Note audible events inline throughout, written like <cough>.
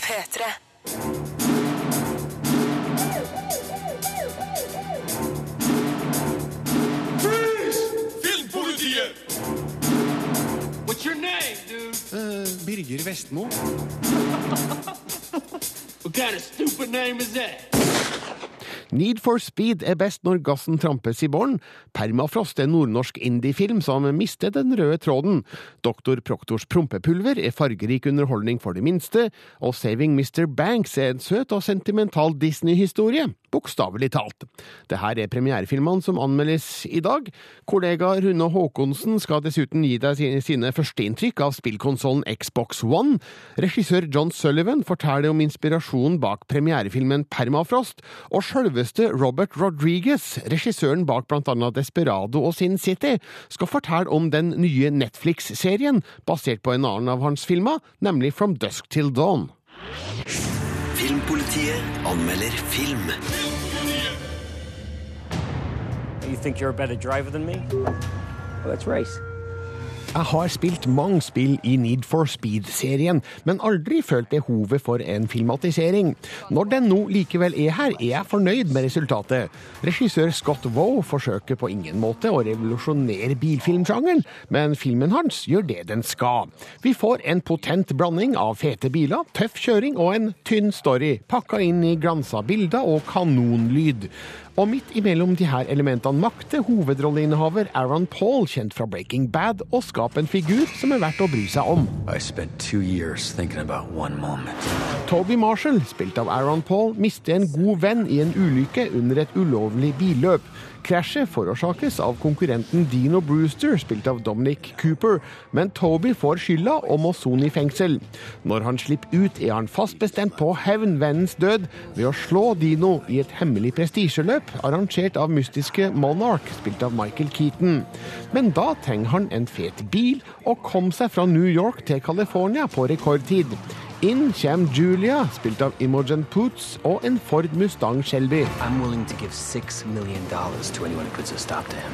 P3. What's your name, dude? Birger Vestmo. <laughs> What kind of stupid name is that? Need for Speed er best når gassen trampes i bånn. Permafrost er nordnorsk indiefilm som mister den røde tråden. Doktor Proktors prompepulver er fargerik underholdning for de minste. Og Saving Mr. Banks er en søt og sentimental Disney-historie. Bokstavelig talt. Det her er premierefilmene som anmeldes i dag. Kollega Rune Haakonsen skal dessuten gi deg sine- førsteinntrykk av spillkonsollen Xbox One. Regissør John Sullivan forteller om inspirasjonen bak premierefilmen Permafrost. Og sjølveste Robert Rodriguez, regissøren bak annet Desperado og Sin City, skal fortelle om den nye Netflix-serien basert på en annen av hans filmer, nemlig From Dusk Till Dawn. Filmpolitiet anmelder film. You think you're a better driver than me? Well, let's race. Jeg har spilt mange spill i Need for Speed-serien, men aldri følt behovet for en filmatisering. Når den nå likevel er her, er jeg fornøyd med resultatet. Regissør Scott Woe forsøker på ingen måte å revolusjonere bilfilmsjangeren, men filmen hans gjør det den skal. Vi får en potent blanding av fete biler, tøff kjøring og en tynn story, pakka inn i glansa bilder og kanonlyd. Og midt imellom de her elementene makter hovedrolleinnehaver Aaron Paul, kjent fra Breaking Bad, å skape en figur som er verdt å bry seg om. Toby Marshall, spilt av Aaron Paul, mister en god venn i en ulykke under et ulovlig billøp. Krasjet forårsakes av konkurrenten Dino Brewster, spilt av Dominic Cooper, men Toby får skylda og må sone i fengsel. Når han slipper ut, er han fast bestemt på å hevne vennens død ved å slå Dino i et hemmelig prestisjeløp arrangert av mystiske Monarch, spilt av Michael Keaton. Men da trenger han en fet bil og kom seg fra New York til California på rekordtid. Inn kommer Julia, spilt av Imogen Poots, og en Ford Mustang Shelby. I'm willing to give six million dollars to anyone who puts a stop to him.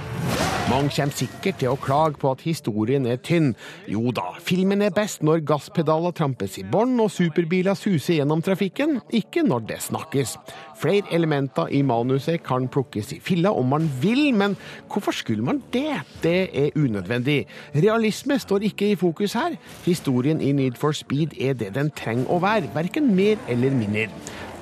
Mange kommer sikkert til å klage på at historien er tynn. Jo da, filmen er best når gasspedaler trampes i bånn og superbiler suser gjennom trafikken, ikke når det snakkes. Flere elementer i manuset kan plukkes i filla om man vil, men hvorfor skulle man det? Det er unødvendig. Realisme står ikke i fokus her. Historien i Need for Speed er det den trenger å være, verken mer eller mindre.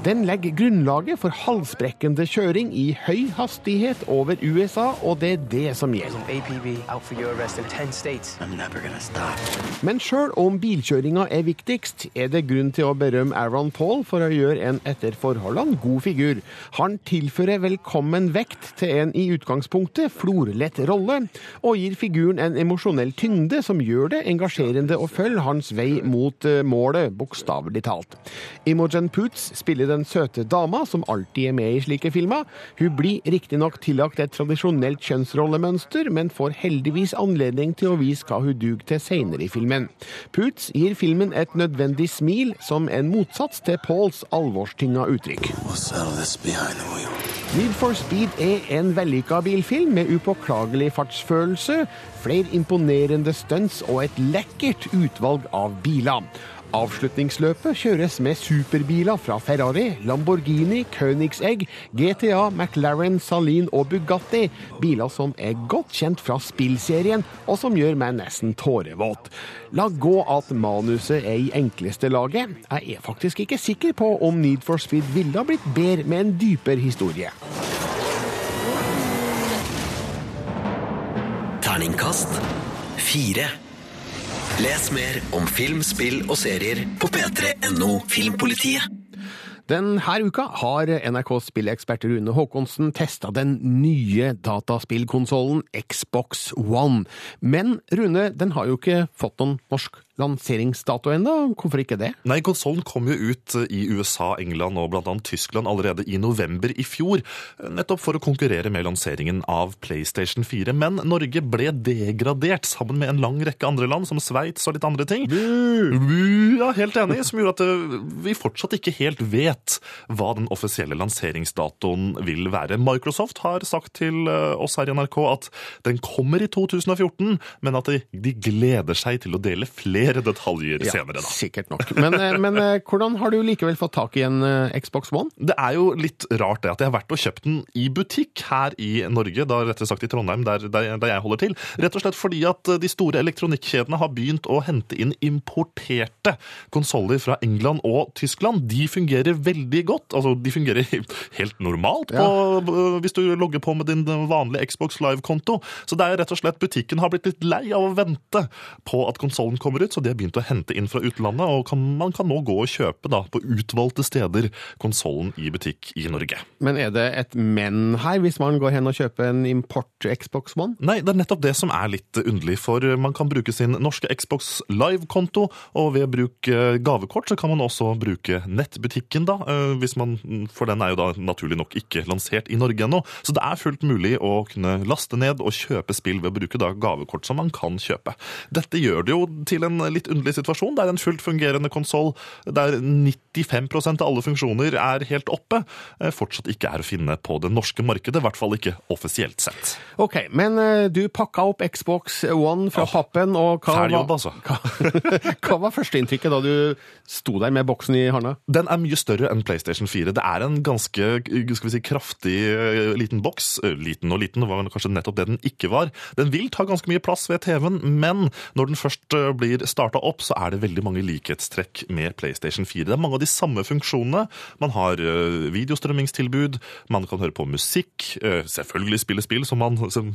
Den legger grunnlaget for halsbrekkende kjøring i høy hastighet over USA, og det er det som gjelder. APB out for your arrest in ten states. I'm never gonna stop. Men sjøl om bilkjøringa er viktigst, er det grunn til å berømme Aaron Paul for å gjøre en etter forholdene god figur. Han tilfører velkommen vekt til en i utgangspunktet florlett rolle, og gir figuren en emosjonell tyngde som gjør det engasjerende å følge hans vei mot eh, målet, bokstavelig talt. Imogen Poots spiller den søte dama som alltid er med i slike filmer. Hun blir riktignok tillagt et tradisjonelt kjønnsrollemønster, men får heldigvis anledning til å vise hva hun duger til seinere i filmen. Poots gir filmen et nødvendig smil, som en motsats til Pauls alvorstynga uttrykk. Need for Speed er en vellykka bilfilm med upåklagelig fartsfølelse, flere imponerende stunts og et lekkert utvalg av biler. Avslutningsløpet kjøres med superbiler fra Ferrari, Lamborghini, Königsegg, GTA, McLaren, Salin og Bugatti. Biler som er godt kjent fra spillserien, og som gjør meg nesten tårevåt. La gå at manuset er i enkleste laget. Jeg er faktisk ikke sikker på om Need for Speed ville ha blitt bedre med en dypere historie. Terningkast fire. Les mer om film, spill og serier på p3.no Filmpolitiet. Denne uka har NRKs spillekspert Rune Haakonsen testa den nye dataspillkonsollen Xbox One. Men Rune, den har jo ikke fått noen norsk lanseringsdato ennå. Hvorfor ikke det? Nei, konsollen kom jo ut i USA, England og annet Tyskland allerede i november i fjor. Nettopp for å konkurrere med lanseringen av PlayStation 4. Men Norge ble degradert sammen med en lang rekke andre land, som Sveits og litt andre ting. Bu! Ja, helt enig, som gjorde at eh, vi fortsatt ikke helt vet hva den offisielle lanseringsdatoen vil være. Microsoft har sagt til eh, oss her i NRK at den kommer i 2014, men at de, de gleder seg til å dele flere mer detaljer senere, da. Sikkert nok. Men, eh, <laughs> men eh, hvordan har du likevel fått tak i en eh, Xbox One? Det er jo litt rart det at jeg har vært og kjøpt den i butikk her i Norge, da rettere sagt i Trondheim, der, der, der jeg holder til. Rett og slett fordi at de store elektronikkjedene har begynt å hente inn importerte konsoller fra England og Tyskland. De fungerer veldig godt. Altså, de fungerer <laughs> helt normalt på, hvis du logger på med din vanlige Xbox Live-konto. Så det er rett og slett butikken har blitt litt lei av å vente på at konsollen kommer ut, så de har begynt å hente inn fra utlandet, og kan, man kan nå gå og kjøpe da, på utvalgte steder konsollen i butikk i Norge. Men er det et men her, hvis man går hen og kjøper en import Xbox One? Nei, det er nettopp det som er litt underlig, for man kan bruke sin norske Xbox Live-konto, og ved bruk gavekort så kan man også bruke nettbutikken, da, eh, hvis man, for den er jo da naturlig nok ikke lansert i Norge ennå. Så det er fullt mulig å kunne laste ned og kjøpe spill ved å bruke da gavekort som man kan kjøpe. Dette gjør det jo til en litt underlig situasjon. Det er en fullt fungerende konsoll der 95% av alle funksjoner er helt oppe, eh, fortsatt ikke er å finne på det norske markedet, i hvert fall ikke offisielt sett. Ok, men eh, du pakka opp Xbox One fra pappen, og hva, var- altså. <laughs> hva, hva var førsteinntrykket da du sto der med boksen i hånda? Den er mye større enn PlayStation 4. Det er en ganske skal vi si, kraftig eh, liten boks. Liten og liten, var kanskje nettopp det den ikke var. Den vil ta ganske mye plass ved TV-en, men når den først blir blir starta opp, så er det veldig mange likhetstrekk med PlayStation 4. Det er mange av de samme funksjonene. Man har eh, videostrømmingstilbud, man kan høre på musikk, eh, selvfølgelig spille spill som, man, som,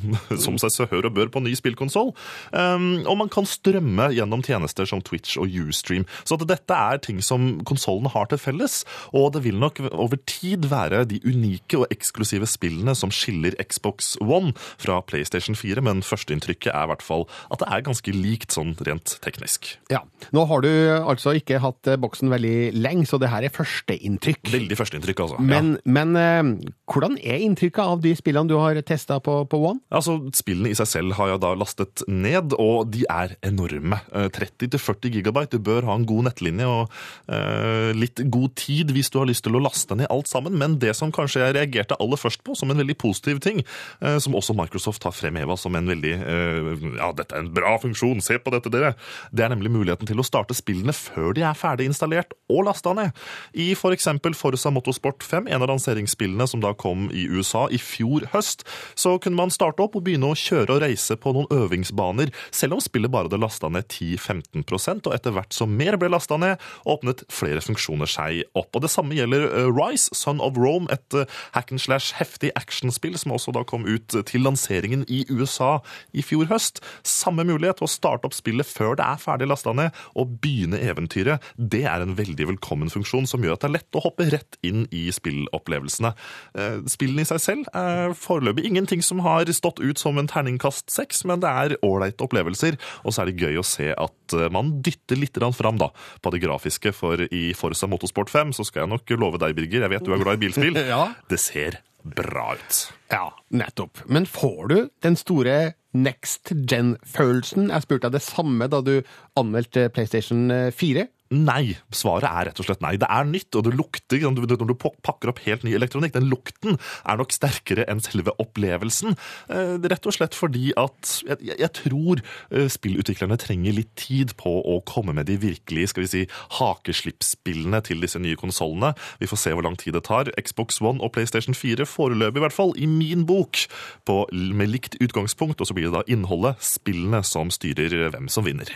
<laughs> seg så hør og bør på ny spillkonsoll, um, og man kan strømme gjennom tjenester som Twitch og Ustream. Så dette er ting som konsollene har til felles, og det vil nok over tid være de unike og eksklusive spillene som skiller Xbox One fra PlayStation 4, men førsteinntrykket er i hvert fall at det er ganske likt sånn rent teknisk. Ja. Nå har du altså ikke hatt eh, boksen veldig lenge, så det her er førsteinntrykk. Veldig førsteinntrykk, altså. Men, men eh, hvordan er inntrykket av de spillene du har testa på, på One? Altså, Spillene i seg selv har jeg da lastet ned, og de er enorme. Eh, 30-40 gigabyte. Du bør ha en god nettlinje og eh, litt god tid hvis du har lyst til å laste ned alt sammen. Men det som kanskje jeg reagerte aller først på som en veldig positiv ting, eh, som også Microsoft har fremheva som en veldig eh, Ja, dette er en bra funksjon, se på dette, dere! Det er nemlig muligheten til å starte spillene før de er ferdig installert og lasta ned. I f.eks. For Forza Motorsport 5, en av lanseringsspillene som da kom i USA i fjor høst, så kunne man starte opp og begynne å kjøre og reise på noen øvingsbaner, selv om spillet bare hadde lasta ned 10-15% og etter hvert som mer ble lasta ned, åpnet flere funksjoner seg opp. Og Det samme gjelder eh, Rise, Son of Rome, et eh, hack and slash heftig actionspill som også da kom ut til lanseringen i USA i fjor høst. Samme mulighet til å starte opp spillet før det er ferdig lasta ned, og begynne eventyret. Det er en veldig velkommen funksjon som gjør at det er lett å hoppe rett inn i spillopplevelsene. Eh, Spillene i seg selv er foreløpig ingenting som har stått ut som en terningkast seks, men det er ålreite opplevelser, og så er det gøy å se at eh, man dytter litt fram da, på det grafiske, for i Forza Motorsport 5 så skal jeg nok love deg, Birger, jeg vet du er glad i bilspill, <laughs> Ja. det ser bra ut. Ja, nettopp. Men får du den store next gen-følelsen? Jeg spurte deg det samme da du anmeldte PlayStation 4. Nei. Svaret er rett og slett nei. Det er nytt, og det lukter Når du pakker opp helt ny elektronikk, den lukten er nok sterkere enn selve opplevelsen. Eh, Rett og slett fordi at jeg, jeg- tror eh, spillutviklerne trenger litt tid på å komme med de virkelige skal vi si, hakeslippspillene til disse nye konsollene. Vi får se hvor lang tid det tar. Xbox One og PlayStation 4 foreløpig, i hvert fall, i min bok, på, med likt utgangspunkt. Og så blir det da innholdet, spillene, som styrer hvem som vinner.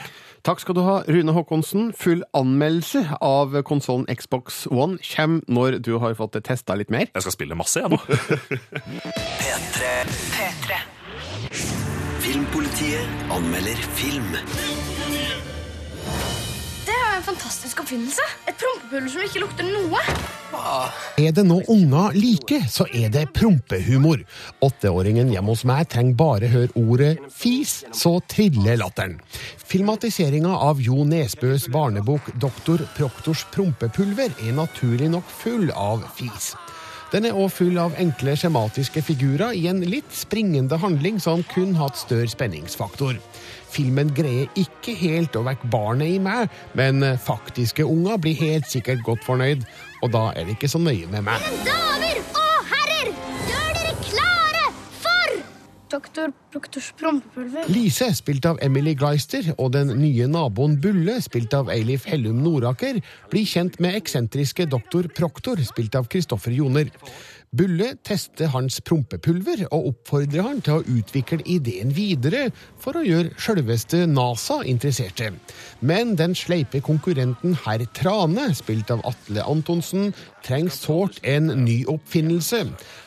Takk skal du ha, Rune Håkonsen. Full anmeldelse av konsollen Xbox One kommer når du har fått testa litt mer. Jeg skal spille masse, jeg nå. P3. P3. Filmpolitiet anmelder film. Fantastisk oppfinnelse. Et prompepuller som ikke lukter noe. Er det noe unger liker, så er det prompehumor. Åtteåringen hjemme hos meg trenger bare høre ordet fis, så triller latteren. Filmatiseringa av Jo Nesbøs barnebok 'Doktor Proktors prompepulver' er naturlig nok full av fis. Den er òg full av enkle skjematiske figurer i en litt springende handling som kun hatt større spenningsfaktor. Filmen greier ikke helt å vekke barnet i meg, men faktiske unger blir helt sikkert godt fornøyd, og da er det ikke så nøye med meg. Damer og herrer, gjør dere klare for Doktor Proktors prompepulver. Lise, spilt av Emily Gleister, og den nye naboen Bulle, spilt av Eilif Hellum Noraker, blir kjent med eksentriske doktor Proktor, spilt av Kristoffer Joner. Bulle tester hans prompepulver og oppfordrer han til å utvikle ideen videre for å gjøre sjølveste NASA interesserte. Men den sleipe konkurrenten herr Trane, spilt av Atle Antonsen, trenger sårt en ny oppfinnelse.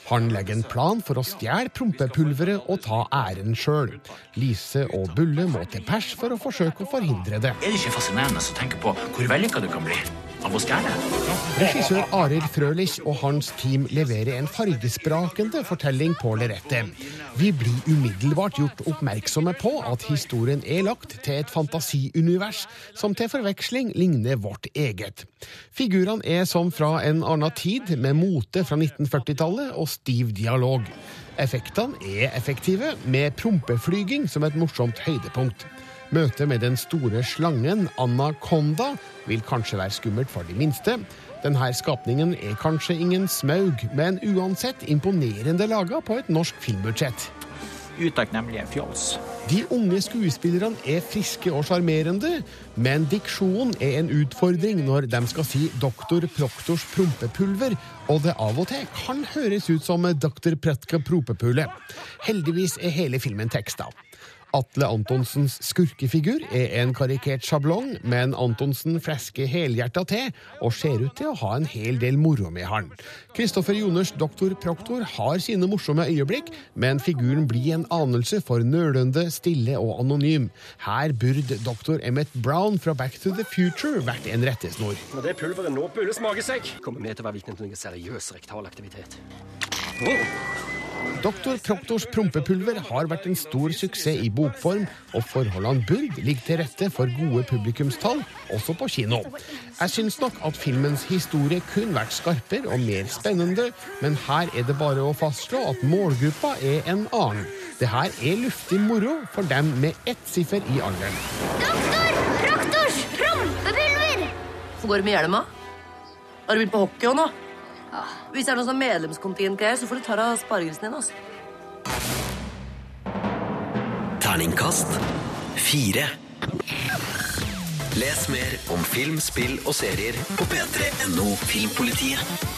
Han legger en plan for å stjele prompepulveret og ta æren sjøl. Lise og Bulle må til pers for å forsøke å forhindre det. Er det ikke fascinerende å tenke på hvor vellykka du kan bli? Regissør Arild Frølich og hans team leverer en fargesprakende fortelling på lerretet. Vi blir umiddelbart gjort oppmerksomme på at historien er lagt til et fantasiunivers som til forveksling ligner vårt eget. Figurene er som fra en annen tid, med mote fra 1940-tallet og stiv dialog. Effektene er effektive, med prompeflyging som et morsomt høydepunkt. Møtet med den store slangen Anaconda vil kanskje være skummelt for de minste. Denne skapningen er kanskje ingen smaug, men uansett imponerende laga på et norsk filmbudsjett. Utakknemlige fjols. De unge skuespillerne er friske og sjarmerende, men diksjonen er en utfordring når de skal si doktor Proktors prompepulver, og det av og til kan høres ut som doktor Pretka propepule. Heldigvis er hele filmen teksta. Atle Antonsens skurkefigur er en karikert sjablong, men Antonsen flesker helhjerta til og ser ut til å ha en hel del moro med han. Kristoffer Joners doktor Proktor har sine morsomme øyeblikk, men figuren blir en anelse for nølende, stille og anonym. Her burde doktor Emmett Brown fra Back to the Future vært en rettesnor. Når det pulveret nå Bulles magesekk, kommer vi til å være vitne til noe seriøs rektalaktivitet. Doktor Proktors prompepulver har vært en stor suksess i bokform, og forholdene burde ligge til rette for gode publikumstall, også på kino. Jeg syns nok at filmens historie kunne vært skarpere og mer spennende, men her er det bare å fastslå at målgruppa er en annen. Det her er luftig moro for dem med ett siffer i alderen. Doktor Proktors prompepulver! Hvorfor går det med hjelma? Har du begynt på hockey òg nå? Hvis det er noe sånn medlemskontingentgreier, så får du ta deg av sparegrisen din. Altså. Terningkast fire. Les mer om film, spill og serier på p3.no Filmpolitiet.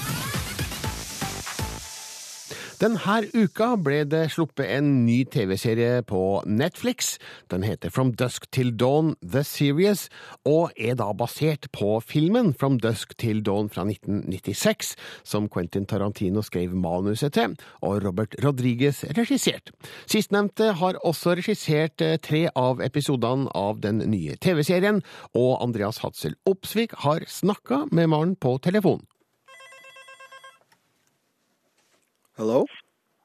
Denne uka ble det sluppet en ny TV-serie på Netflix. Den heter From Dusk Till Dawn The Series, og er da basert på filmen From Dusk Till Dawn fra 1996, som Quentin Tarantino skrev manuset til, og Robert Rodriguez regissert. Sistnevnte har også regissert eh, tre av episodene av den nye TV-serien, og Andreas Hatzel Opsvik har snakka med Maren på telefon. Hello?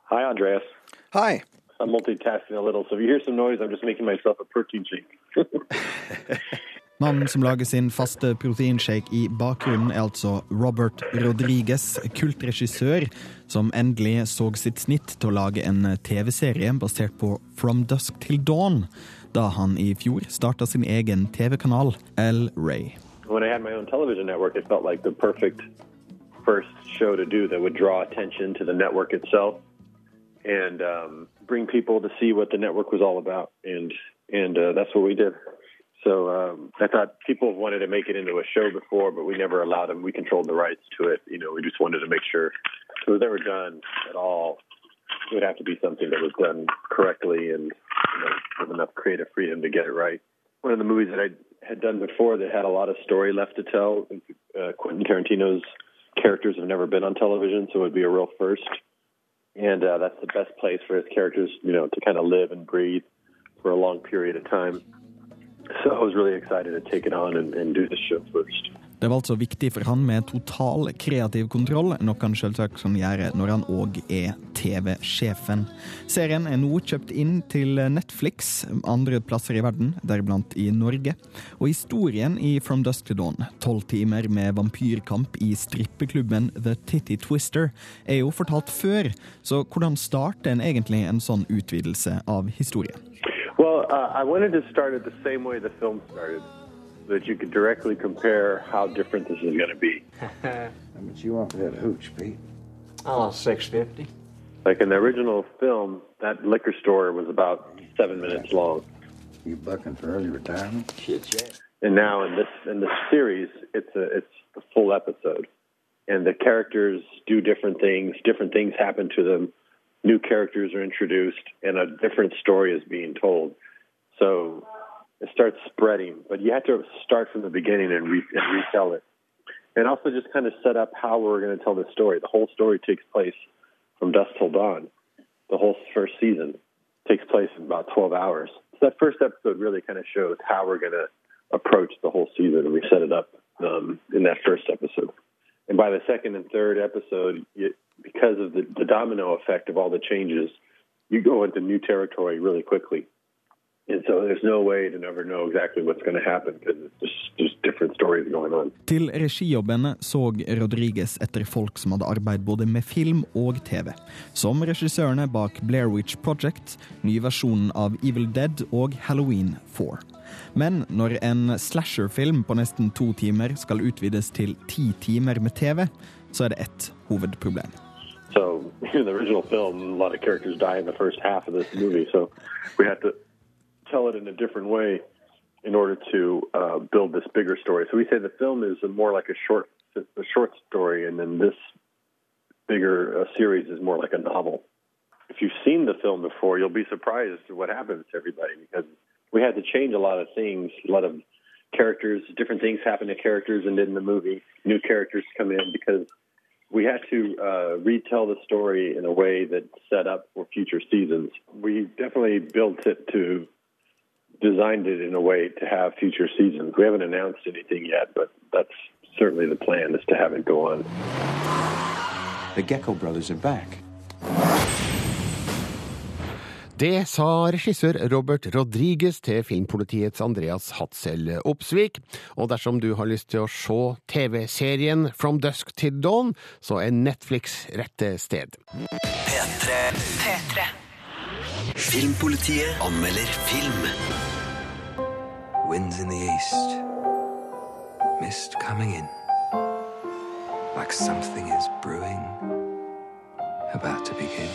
Hi, Andreas. Hi. I'm multitasking a little, so if you hear some noise, I'm just making myself a protein shake. <laughs> Mannen som lager sin faste proteinshake i bakgrunnen, er altså Robert Rodriguez, kultregissør, som endelig så sitt snitt til å lage en TV-serie basert på From Dusk Till Dawn, da han i fjor starta sin egen TV-kanal, L. Ray. when I had my own television network, it felt like the perfect first show to do that would draw attention to the network itself and um, bring people to see what the network was all about. And and uh, that's what we did. So um, I thought people wanted to make it into a show before, but we never allowed them. We controlled the rights to it. You know, we just wanted to make sure it was ever done at all, it would have to be something that was done correctly and you know, with enough creative freedom to get it right. One of the movies that I had done before that had a lot of story left to tell. Uh, Quentin Tarantino's characters have never been on television, so it would be a real first. And uh, that's the best place for his characters, you know, to kind of live and breathe for a long period of time. So I was really excited to take it on and, and do the show first. Det var altså viktig for han med total kreativ kontroll, noe han selvsagt kan gjøre når han òg er TV-sjefen. Serien er nå kjøpt inn til Netflix andre plasser i verden, deriblant i Norge. Og historien i From Dusk to Dawn, tolv timer med vampyrkamp i strippeklubben The Titty Twister, er jo fortalt før, så hvordan starter en egentlig en sånn utvidelse av historien? Well, uh, I wanted to start it the that you could directly compare how different this is going to be. How much you want for that hooch, Pete? Oh, six fifty. Like in the original film, that liquor store was about seven minutes long. You bucking for early retirement? Shit, yeah. and now in this in this series, it's a it's a full episode, and the characters do different things. Different things happen to them. New characters are introduced, and a different story is being told. So it starts spreading, but you have to start from the beginning and, re- and retell it, and also just kind of set up how we're going to tell the story. The whole story takes place from dusk till dawn. The whole first season takes place in about 12 hours. So that first episode really kind of shows how we're going to approach the whole season, and we set it up um, in that first episode. And by the second and third episode, you, because of the, the domino effect of all the changes, you go into new territory really quickly. Til regijobbene så Rodriguez etter folk som hadde arbeid både med film og TV. Som regissørene bak Blair Witch Project, ny versjonen av Evil Dead og Halloween 4. Men når en slasherfilm på nesten to timer skal utvides til ti timer med TV, så er det ett hovedproblem. So <laughs> in the original film, a lot of characters die in the first half of this movie. So we had to tell it in a different way in order to uh, build this bigger story. So we say the film is more like a short a short story, and then this bigger uh, series is more like a novel. If you've seen the film before, you'll be surprised at what happens to everybody because we had to change a lot of things, a lot of characters, different things happen to characters, and in the movie, new characters come in because we had to uh, retell the story in a way that set up for future seasons. We definitely built it to designed it in a way to have future seasons. We haven't announced anything yet, but that's certainly the plan is to have it go on. The Gecko brothers are back. Det sa regissør Robert Rodriguez til filmpolitiets Andreas Hatzel Opsvik. Og dersom du har lyst til å se TV-serien From Dusk to Dawn, så er Netflix rette sted. P3. P3. Filmpolitiet anmelder film. Winds in the east. Mist coming in. Like something is brewing. About to begin.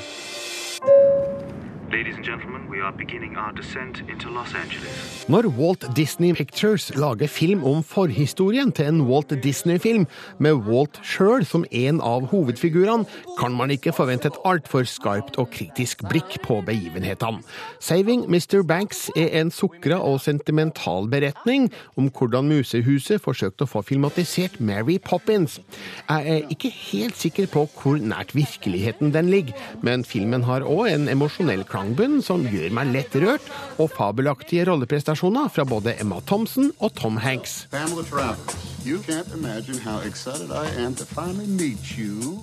Når Walt Disney Pictures lager film om forhistorien til en Walt Disney-film, med Walt sjøl som en av hovedfigurene, kan man ikke forvente et altfor skarpt og kritisk blikk på begivenhetene. 'Saving Mr. Banks' er en sukra og sentimental beretning om hvordan Musehuset forsøkte å få filmatisert Mary Poppins. Jeg er ikke helt sikker på hvor nært virkeligheten den ligger, men filmen har òg en emosjonell klangbunn som gjør meg lett rørt, og fabelaktige rolleprestasjoner fra både Emma Thompson og Tom Hanks.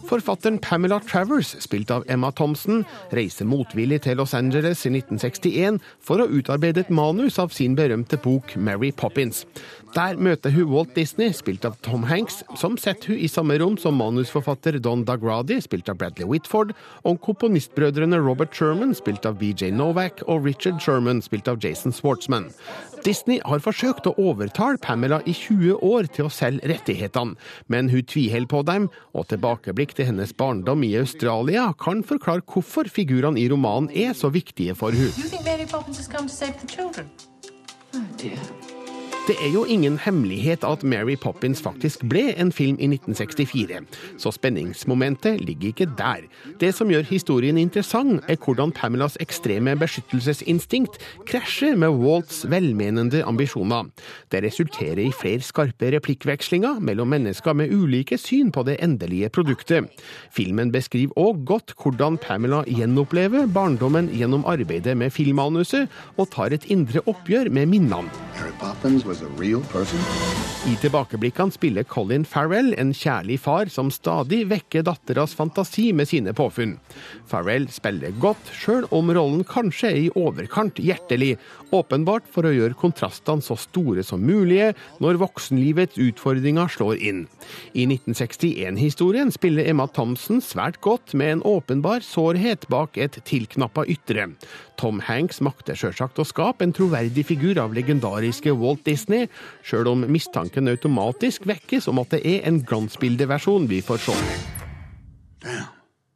Forfatteren Pamela Travers, spilt av Emma Thompson, reiser motvillig til Los Angeles i 1961 for å utarbeide et manus av sin berømte bok Mary Poppins. Der møter hun Walt Disney, spilt av Tom Hanks, som setter hun i samme rom som manusforfatter Don Dagradi, spilt av Bradley Whitford, og komponistbrødrene Robert Sherman, spilt av BJ Novak, og Richard Sherman, spilt av Jason Schwartzman. Disney har forsøkt å overtale Pamela i 20 år til å selge rettighetene, men hun tviholder på dem, og tilbakeblikk til hennes barndom i Australia kan forklare hvorfor figurene i romanen er så viktige for hun. You think Mary Poppins has come to save the children? Oh dear. Det er jo ingen hemmelighet at Mary Poppins faktisk ble en film i 1964, så spenningsmomentet ligger ikke der. Det som gjør historien interessant, er hvordan Pamelas ekstreme beskyttelsesinstinkt krasjer med Walts velmenende ambisjoner. Det resulterer i flere skarpe replikkvekslinger mellom mennesker med ulike syn på det endelige produktet. Filmen beskriver òg godt hvordan Pamela gjenopplever barndommen gjennom arbeidet med filmmanuset, og tar et indre oppgjør med minnene. Mary Poppins was? I tilbakeblikkene spiller Colin Farrell en kjærlig far som stadig vekker datteras fantasi med sine påfunn. Farrell spiller godt, sjøl om rollen kanskje er i overkant hjertelig, åpenbart for å gjøre kontrastene så store som mulige når voksenlivets utfordringer slår inn. I 1961-historien spiller Emma Thompson svært godt med en åpenbar sårhet bak et tilknappa ytre. Tom Hanks makter sjølsagt å skape en troverdig figur av legendariske Walt Disney, sjøl om mistanken automatisk vekkes om at det er en glansbildeversjon vi får se.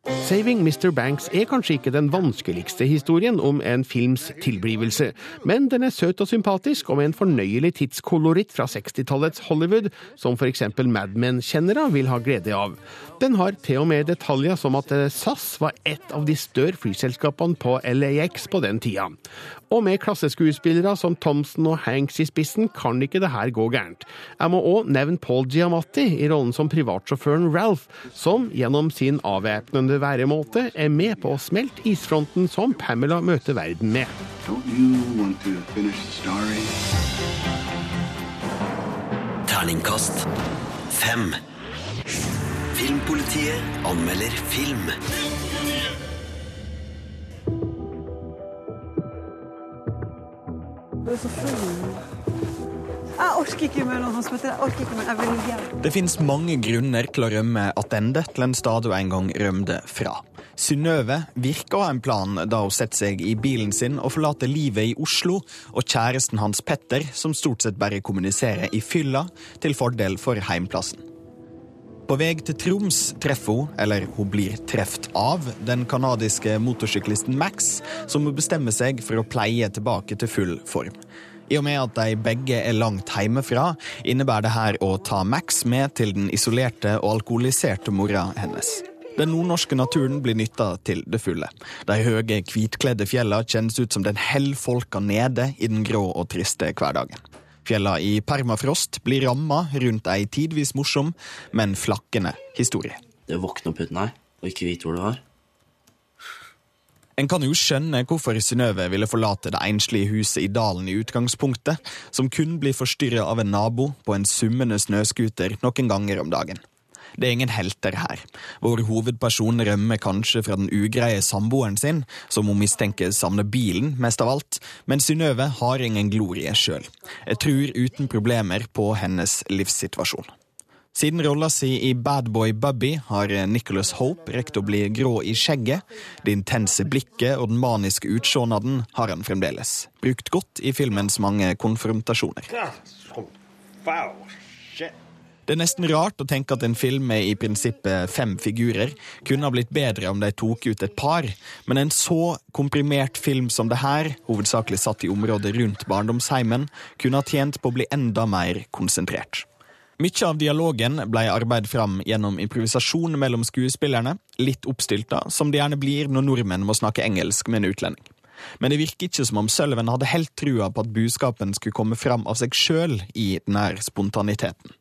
Saving Mr. Banks er kanskje ikke den vanskeligste historien om en films tilblivelse, men den er søt og sympatisk og med en fornøyelig tidskoloritt fra 60-tallets Hollywood, som for eksempel Mad Men-kjennere vil ha glede av. Den har til og med detaljer som at eh, SAS var et av de større flyselskapene på LAX på den tida. Og med klasseskuespillere som Thompson og Hanks i spissen kan ikke det her gå gærent. Jeg må òg nevne Paul Giamatti i rollen som privatsjåføren Ralph, som gjennom sin avvæpnende væremåte er med på å smelte isfronten som Pamela møter verden med. Terningkast fem. Filmpolitiet anmelder film. Det er så full. Jeg orker ikke mer noen som Jeg orker ikke mer. Jeg vil hjem. Det fins mange grunner til å rømme tilbake til en stad hun en gang rømte fra. Synnøve virker å ha en plan da hun setter seg i bilen sin og forlater livet i Oslo og kjæresten hans Petter, som stort sett bare kommuniserer i fylla, til fordel for heimplassen. På vei til Troms treffer hun, eller hun blir truffet av, den canadiske motorsyklisten Max, som bestemmer seg for å pleie tilbake til full form. I og med at de begge er langt hjemmefra, innebærer det her å ta Max med til den isolerte og alkoholiserte mora hennes. Den nordnorske naturen blir nytta til det fulle. De høye, hvitkledde fjellene kjennes ut som den holder folka nede i den grå og triste hverdagen. Fjella i permafrost blir ramma rundt ei tidvis morsom, men flakkende historie. Det å våkne opp uten deg, og ikke vite hvor du var. En kan jo skjønne hvorfor Synnøve ville forlate det enslige huset i dalen i utgangspunktet, som kun blir forstyrra av en nabo på en summende snøscooter noen ganger om dagen. Det er ingen helter her. Vår hovedperson rømmer kanskje fra den ugreie samboeren sin, som hun mistenker savner bilen mest av alt, men Synnøve har ingen glorie sjøl. Jeg tror uten problemer på hennes livssituasjon. Siden rolla si i Bad Boy Bubby har Nicholas Hope rekt å bli grå i skjegget. Det intense blikket og den maniske utsjånaden har han fremdeles. Brukt godt i filmens mange konfrontasjoner. Det er nesten rart å tenke at en film med i prinsippet fem figurer kunne ha blitt bedre om de tok ut et par, men en så komprimert film som det her, hovedsakelig satt i området rundt barndomsheimen, kunne ha tjent på å bli enda mer konsentrert. Mykje av dialogen ble arbeidet fram gjennom improvisasjon mellom skuespillerne, litt oppstylta, som det gjerne blir når nordmenn må snakke engelsk med en utlending. Men det virker ikke som om Sølven hadde helt trua på at budskapen skulle komme fram av seg sjøl i denne spontaniteten.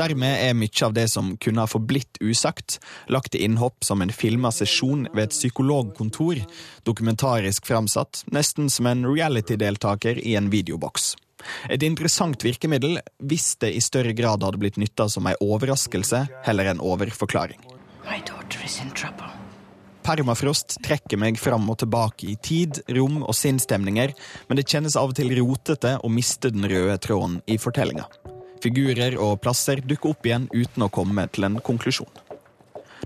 Dermed er mye av det som kunne ha forblitt usagt, lagt til innhopp som en filma sesjon ved et psykologkontor, dokumentarisk framsatt, nesten som en reality-deltaker i en videoboks. Et interessant virkemiddel hvis det i større grad hadde blitt nytta som ei overraskelse heller enn overforklaring. Permafrost trekker meg fram og tilbake i tid, rom og sinnsstemninger, men det kjennes av og til rotete å miste den røde tråden i fortellinga. Figurer og plasser dukker opp igjen uten å komme til en konklusjon.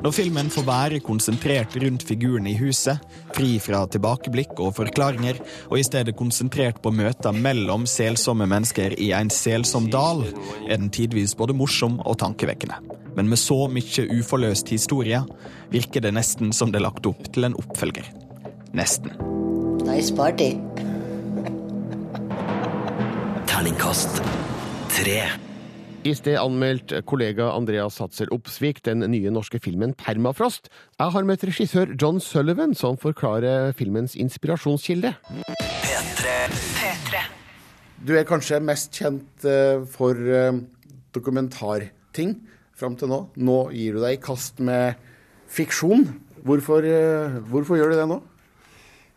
Når filmen får være konsentrert rundt figurene i huset, fri fra tilbakeblikk og forklaringer, og i stedet konsentrert på møter mellom selsomme mennesker i en selsom dal, er den tidvis både morsom og tankevekkende. Men med så mye uforløst historie virker det nesten som det er lagt opp til en oppfølger. Nesten. Nice party. Terningkast tre. I sted anmeldt kollega Andreas Hatzel Opsvik den nye norske filmen Permafrost. Jeg har møtt regissør John Sullivan, som forklarer filmens inspirasjonskilde. Petre. Petre. Du er kanskje mest kjent eh, for eh, dokumentarting fram til nå. Nå gir du deg i kast med fiksjon. Hvorfor, eh, hvorfor gjør du det nå?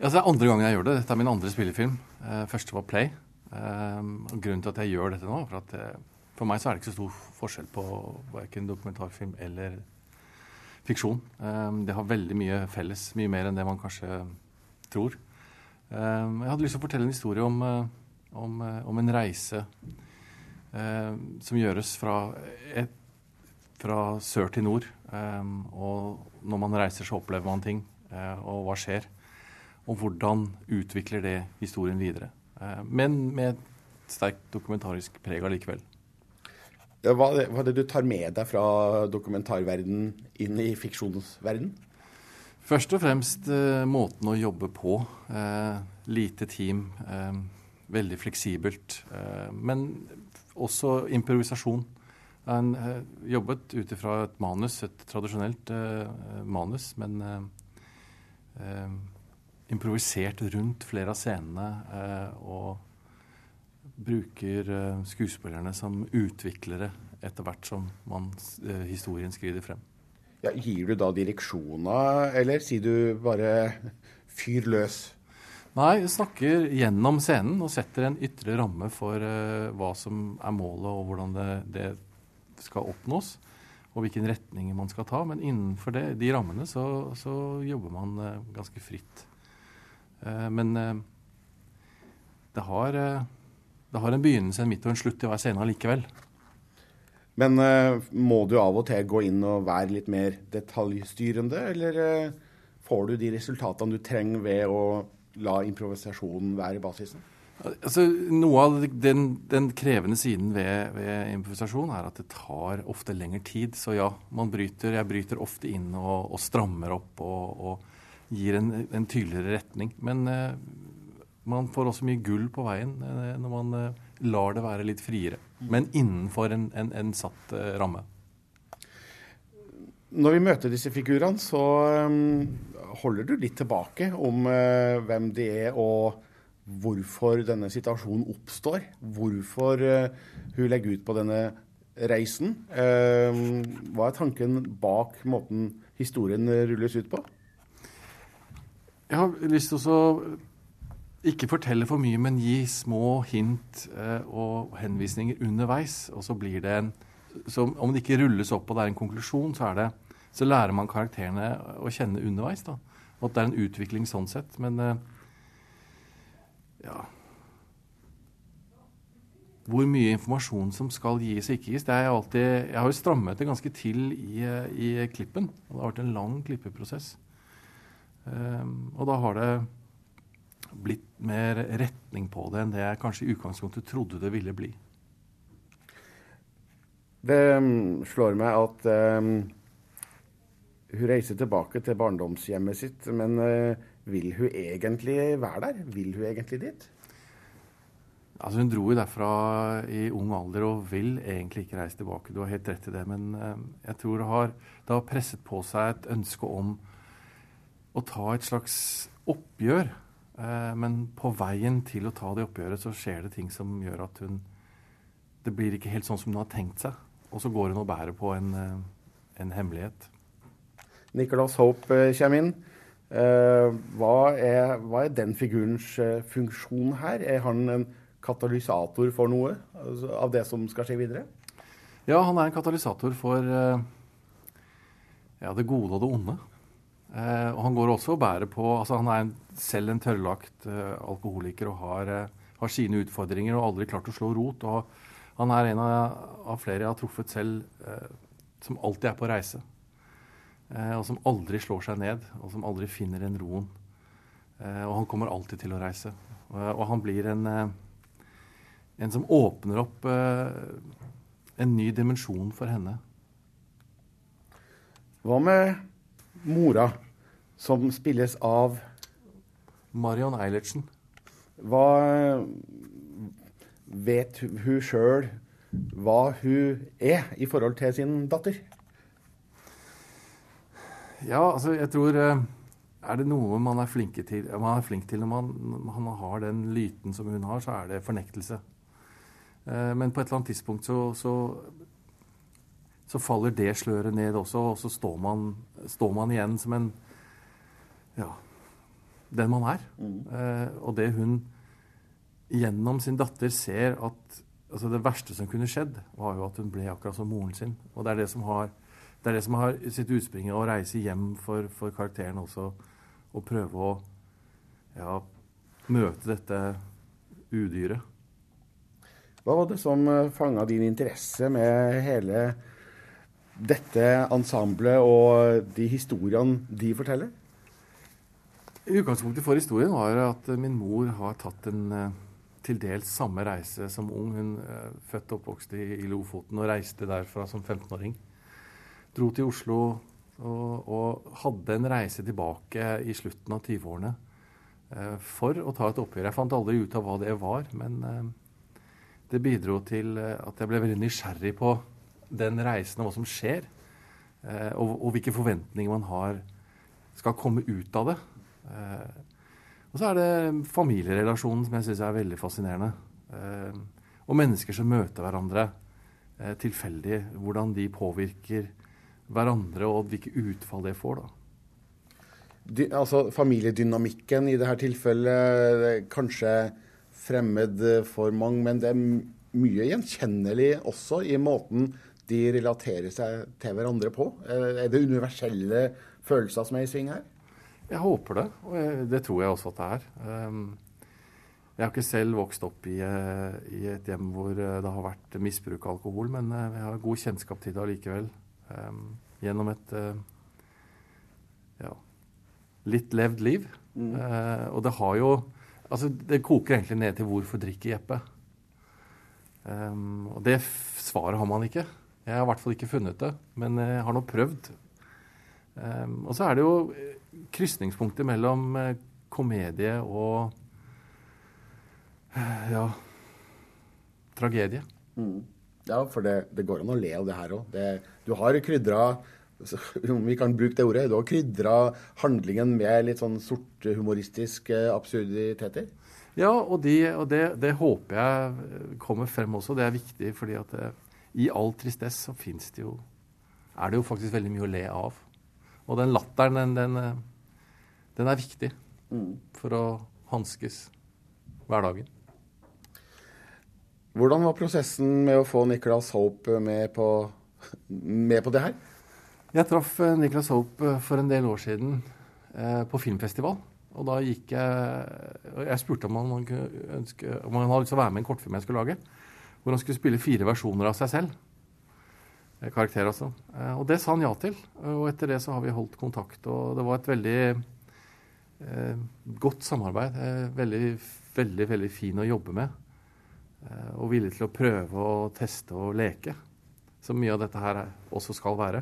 Ja, det er andre gangen jeg gjør det. Dette er min andre spillefilm. Første var Play. Grunnen til at jeg gjør dette nå, for at for meg så er det ikke så stor forskjell på verken dokumentarfilm eller fiksjon. Eh, Det har veldig mye felles, mye mer enn det man kanskje tror. Eh, Jeg hadde lyst til å fortelle en historie om, eh, om, eh, om en reise eh, som gjøres fra, et, fra sør til nord. Og når man reiser, så opplever man ting. eh, Og hva skjer? Og hvordan utvikler det historien videre? Men med et sterkt dokumentarisk preg allikevel. Hva, hva er det du tar med deg fra dokumentarverden inn i fiksjonsverden? Først og fremst eh, måten å jobbe på. Eh, lite team. Eh, veldig fleksibelt. Eh, men også improvisasjon. Han eh, jobbet ut ifra et manus, et tradisjonelt eh, manus, men improvisert rundt flere av scenene. og bruker eh, skuespillerne som utviklere etter hvert som man, eh, historien skrider frem. Ja, gir du da direksjoner, eller sier du bare fyr løs? Nei, snakker gjennom scenen og setter en ytre ramme for eh, hva som er målet, og hvordan det, det skal oppnås. Og hvilken retning man skal ta. Men innenfor det, de rammene så, så jobber man ganske fritt. Men det, har, det har en begynnelse, en midt og en slutt i hver scene allikevel. Men uh, må du av og til gå inn og være litt mer detaljstyrende, eller uh, får du de resultatene du trenger ved å la improvisasjonen være basisen? Altså, noe av den, den krevende siden ved, ved improvisasjon er at det tar ofte lengre tid. Så ja, man bryter, jeg bryter ofte inn og, og strammer opp og, og gir en, en, tydeligere retning. Men eh, man får også mye gull på veien eh, når man eh, lar det være litt friere. Men innenfor en, en, en satt eh, ramme. Når vi møter disse figurene, så holder du litt tilbake om hvem de er og hvorfor denne situasjonen oppstår. Hvorfor hun legger ut på denne reisen. Hva er tanken bak måten historien rulles ut på? Jeg har lyst til å ikke fortelle for mye, men gi små hint eh, og henvisninger underveis. Og så blir det en Om det ikke rulles opp og det er en konklusjon, så, det, så lærer man karakterene å kjenne underveis. da. Og at det er en utvikling sånn sett. Men eh, ja Hvor mye informasjon som skal gis og ikke gis, det er jeg alltid Jeg har jo strammet det ganske til i, i klippen. Og det har vært en lang klippeprosess. Um, og da har det blitt mer retning på det enn det jeg kanskje i utgangspunktet trodde det ville bli. Det um, slår meg at um, hun reiser tilbake til barndomshjemmet sitt, men uh, vil hun egentlig være der? Vil hun egentlig dit? Altså Hun dro jo derfra i ung alder og vil egentlig ikke reise tilbake. Du har helt rett i det. Men uh, jeg tror det har, det har presset på seg et ønske om å ta et slags oppgjør. Uh, men på veien til å ta det oppgjøret så skjer det ting som gjør at hun Det blir ikke helt sånn som hun har tenkt seg. Og så går hun og bærer på en, uh, en hemmelighet. Nicholas Hope kommer inn. Hva er, hva er den figurens funksjon her? Er han en katalysator for noe altså av det som skal skje videre? Ja, han er en katalysator for ja, det gode og det onde. Uh, og han går også og bærer på altså Han er en, selv en tørrlagt eh, alkoholiker og har, har, sine utfordringer og aldri klart å slå rot. og Han er en av, av flere jeg har truffet selv som alltid er på reise. og som aldri slår seg ned, og som aldri finner den roen. og han kommer alltid til å reise. og han blir en en som åpner opp eh, en ny dimensjon for henne. Hva med mora, som spilles av Marion Eilertsen. Hva vet hun sjøl hva hun er i forhold til sin datter? Ja, altså jeg tror eh, Er det noe man er, til, man er flink til når man, man har den lyten som hun har, så er det fornektelse. Men på et eller annet tidspunkt så, så, så faller det sløret ned også, og så står man, står man igjen som en Ja, den man er. Mm. og det hun gjennom sin datter ser at altså Det verste som kunne skjedd, var jo at hun ble akkurat som moren sin. Og det er det som har, det det som har sitt utspring i å reise hjem for, for karakteren også. Og prøve å ja, møte dette udyret. Hva var det som fanga din interesse med hele dette ensemblet og de historiene de forteller? Utgangspunktet for historien var at min mor har tatt en til dels samme reise som ung. Hun er født og oppvokst i, Lofoten og reiste derfra som 15-åring. Dro til Oslo, Og, og hadde en reise tilbake i slutten av 20-årene eh, for å ta et oppgjør. Jeg fant aldri ut av hva det var, men eh, det bidro til eh, at jeg ble veldig nysgjerrig på den reisen og hva som skjer. eh, og, og hvilke forventninger man har skal komme ut av det. Eh, og så er det familierelasjonen som jeg syns er veldig fascinerende. Eh, og mennesker som møter hverandre eh, tilfeldig. Hvordan de påvirker hverandre, og hvilke utfall det får. da. Dy, altså Familiedynamikken i dette tilfellet er kanskje fremmed for mange, men det er mye gjenkjennelig også i måten de relaterer seg til hverandre på. Er det universelle følelser som er i sving her? Jeg håper det, og det tror jeg også at det er. Um, jeg har ikke selv vokst opp i, eh, i et hjem hvor eh, det har vært misbruk av alkohol, men eh, jeg har god kjennskap til det allikevel. Um, gjennom et ja, litt levd liv. Eh, og det har jo Altså, det koker egentlig ned til hvorfor drikker Jeppe? Um, og det svaret har man ikke. Jeg har i hvert fall ikke funnet det, men jeg har nå prøvd. Um, og så er det jo eh, krysningspunktet mellom eh, komedie og eh, ja tragedie. Mm. Ja, for det, det går an å le av det her òg. Du har krydra om vi kan bruke det ordet, du har krydra handlingen med litt sånn sorthumoristiske absurditeter. Ja, og, de, og det, det håper jeg kommer frem også. Det er viktig, fordi at det, i all tristess så fins det jo Er det jo faktisk veldig mye å le av. Og den latteren, den, den, eh, den er viktig for å hanskes hverdagen. Hvordan var prosessen med å få Nicholas Hope med på, med på det her? Jeg traff Nicholas Niklas Hope eh, for en del år siden eh, på filmfestival. Og da gikk jeg og Jeg spurte om han, kunne ønske, om han hadde lyst til å være med i en kortfilm jeg skulle lage. Hvor han skulle spille fire versjoner av seg selv. Eh, Karakter, altså. Eh, og det sa han ja til. Og etter det så har vi holdt kontakt. Og det var et veldig eh, godt samarbeid. Eh, veldig, veldig, veldig fin å jobbe med. Eh, og villig til å prøve og teste og leke. Som mye av dette her er- også skal være.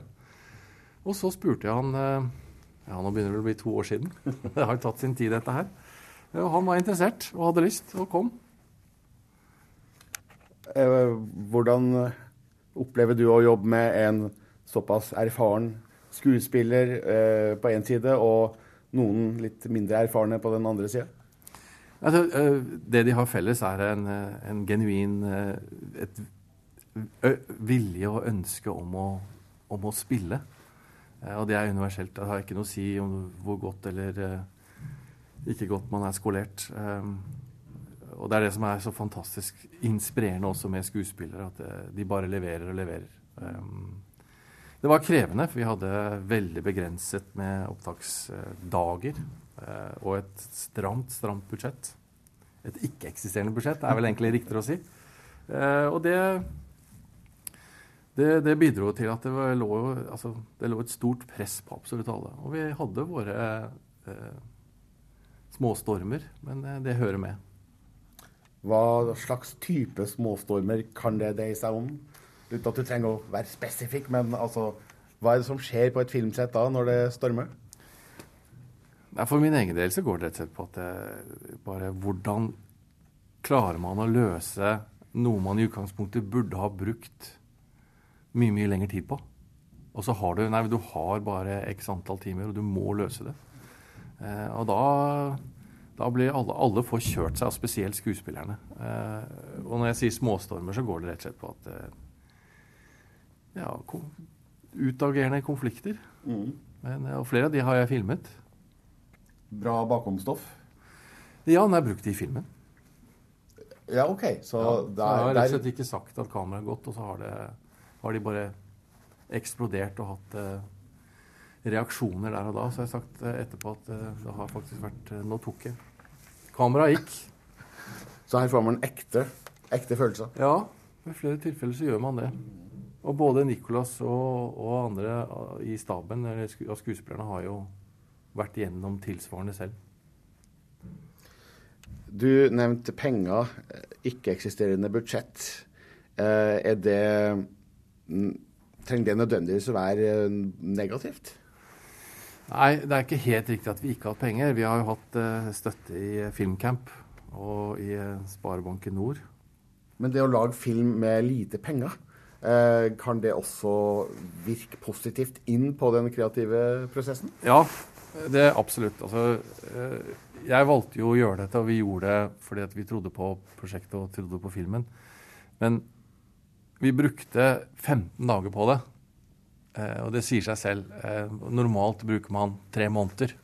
Og så spurte jeg han eh, Ja, nå begynner det å bli to år siden. <laughs> det har jo tatt sin tid, dette her. Og han var interessert og hadde lyst, og kom. Eh, Hvordan opplever du å jobbe med en såpass erfaren skuespiller eh, på én side, og noen litt mindre erfarne på den andre sida? Altså, eh, det de har felles, er en, eh, en genuin eh, et vilje og ønske om å, om å spille. Og det er universelt. Det har ikke noe å si om hvor godt eller ikke godt man er skolert. Og det er det som er så fantastisk inspirerende også med skuespillere, at eh, de bare leverer og leverer. Um, det var krevende, for vi hadde veldig begrenset med opptaksdager. eh, og et stramt, stramt budsjett. Et ikke-eksisterende budsjett er vel egentlig riktigere å si. Eh, og det, det, det bidro til at det var- lå, altså, det lå et stort press på absolutt alle. Og vi hadde våre eh, småstormer, men det hører med. Hva slags type småstormer kan det dreie seg om? Uten at du trenger å være spesifikk, men altså, hva er det som skjer på et filmsett da, når det stormer? For min egen del så går det rett og slett på at det, bare hvordan klarer man å løse noe man i utgangspunktet burde ha brukt mye, mye lengre tid på. Og så har du Nei, du har bare x antall timer, og du må løse det. Eh, og da, da blir alle, alle får kjørt seg, spesielt skuespillerne. Eh, og når jeg sier småstormer, så går det rett og slett på at eh, Ja, kom, utagerende konflikter. Mm. Men, eh, og flere av de har jeg filmet. Bra bakomstoff? Ja, den er brukt i filmen. Ja, OK. Så ja, der, jeg har rett og slett ikke sagt at kameraet er godt, og så har, det, har de bare eksplodert og hatt eh, reaksjoner der og da. Så har jeg sagt eh, etterpå at eh, det har faktisk vært eh, Nå tok jeg. Kameraet gikk. Så her får man ekte, ekte følelser? Ja, ved flere tilfeller så gjør man det. Og både Nicolas og, og andre i staben av skuespillerne har jo vært igjennom tilsvarende selv. Du nevnte penger, ikke-eksisterende budsjett. Er det Trenger det nødvendigvis å være negativt? Nei, det er ikke helt riktig at vi ikke har hatt penger. Vi har jo hatt uh, støtte i eh, Filmcamp og i eh, Sparebanken Nord. Men det å lage film med lite penger, uh, kan det også virke positivt inn på den kreative prosessen? Ja, det er absolutt. Altså, jeg valgte jo å gjøre dette, og vi gjorde det fordi at vi trodde på prosjektet og trodde på filmen. Men vi brukte 15 dager på det. Eh, og det sier seg selv. Eh, normalt bruker man tre måneder.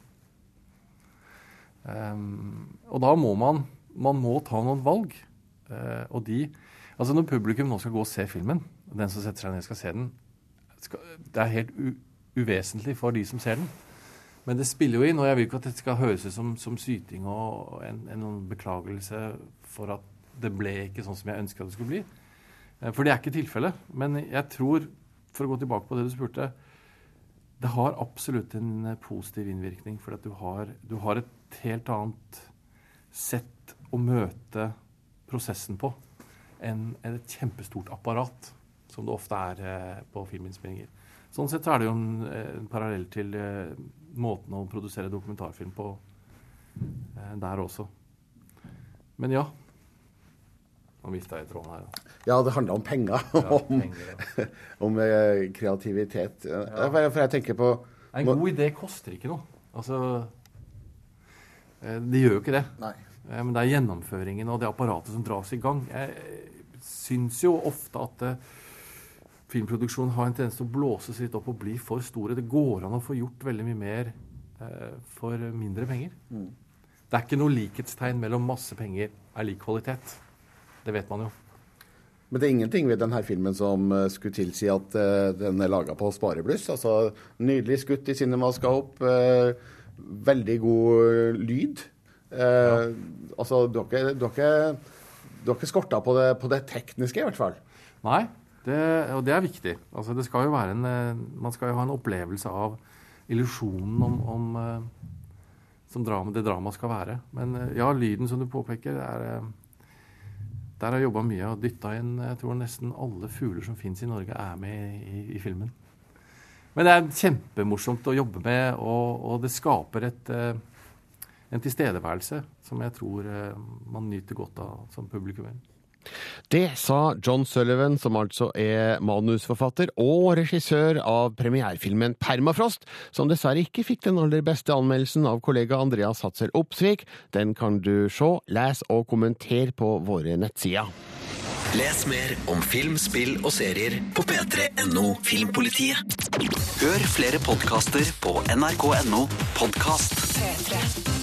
Um, og da må man man må ta noen valg. Eh, og de Altså når publikum nå skal gå og se filmen, og den som setter seg ned skal se den, det er helt uvesentlig for de som ser den. Men det spiller jo inn, og jeg vil ikke at dette skal høres ut som, som syting og en, en beklagelse for at det ble ikke sånn som jeg ønska det skulle bli. Eh, For det er ikke tilfellet. Men jeg tror, for å gå tilbake på det du spurte, det har absolutt en eh, positiv innvirkning. For at du har, du har et helt annet sett å møte prosessen på enn et kjempestort apparat, som det ofte er eh, på filminnspillinger. Sånn sett er det jo en, eh, en parallell til måten å produsere dokumentarfilm på der også. Men ja. Nå mista jeg tråden her. da. Ja, det handler om penger. Ja, <laughs> om <laughs> om eh, kreativitet. Ja. For, jeg tenker på En god idé koster ikke noe. Altså eh, Det gjør jo ikke det. Nei. Eh, Men det er gjennomføringen og det apparatet som dras i gang. Jeg syns jo ofte at filmproduksjonen har en tendens til å blåses litt opp og bli for store. Det går an å få gjort veldig mye mer eh, for mindre penger. Mm. Det er ikke noe likhetstegn mellom masse penger er lik kvalitet. Det vet man jo. Men det er ingenting ved denne filmen som eh, skulle tilsi at eh, den er laga på sparebluss. Altså, nydelig skutt i cinemascope, uh, veldig god eh, lyd. Eh, Altså, du har ikke, du har ikke, du har ikke skorta på det, på det tekniske, i hvert fall. Nei, det, og det er viktig. Altså, det skal jo være en, eh, man skal jo ha en opplevelse av illusjonen om, om eh, som drama, det dramaet skal være. Men eh, ja, lyden som du påpeker, er, eh, der har jeg jobba mye og dytta inn Jeg tror nesten alle fugler som fins i Norge, er med i, i filmen. Men det er kjempemorsomt å jobbe med, og, og det skaper et, eh, en tilstedeværelse som jeg tror eh, man nyter godt av som publikummer. Det sa John Sullivan, som altså er manusforfatter og regissør av premierefilmen Permafrost, som dessverre ikke fikk den aller beste anmeldelsen av kollega Andreas Hatzel Opsvik. Den kan du se, les og kommentere på våre nettsider. Les mer om film, spill og serier på p3.no Filmpolitiet. Hør flere podkaster på nrk.no podkast. P3.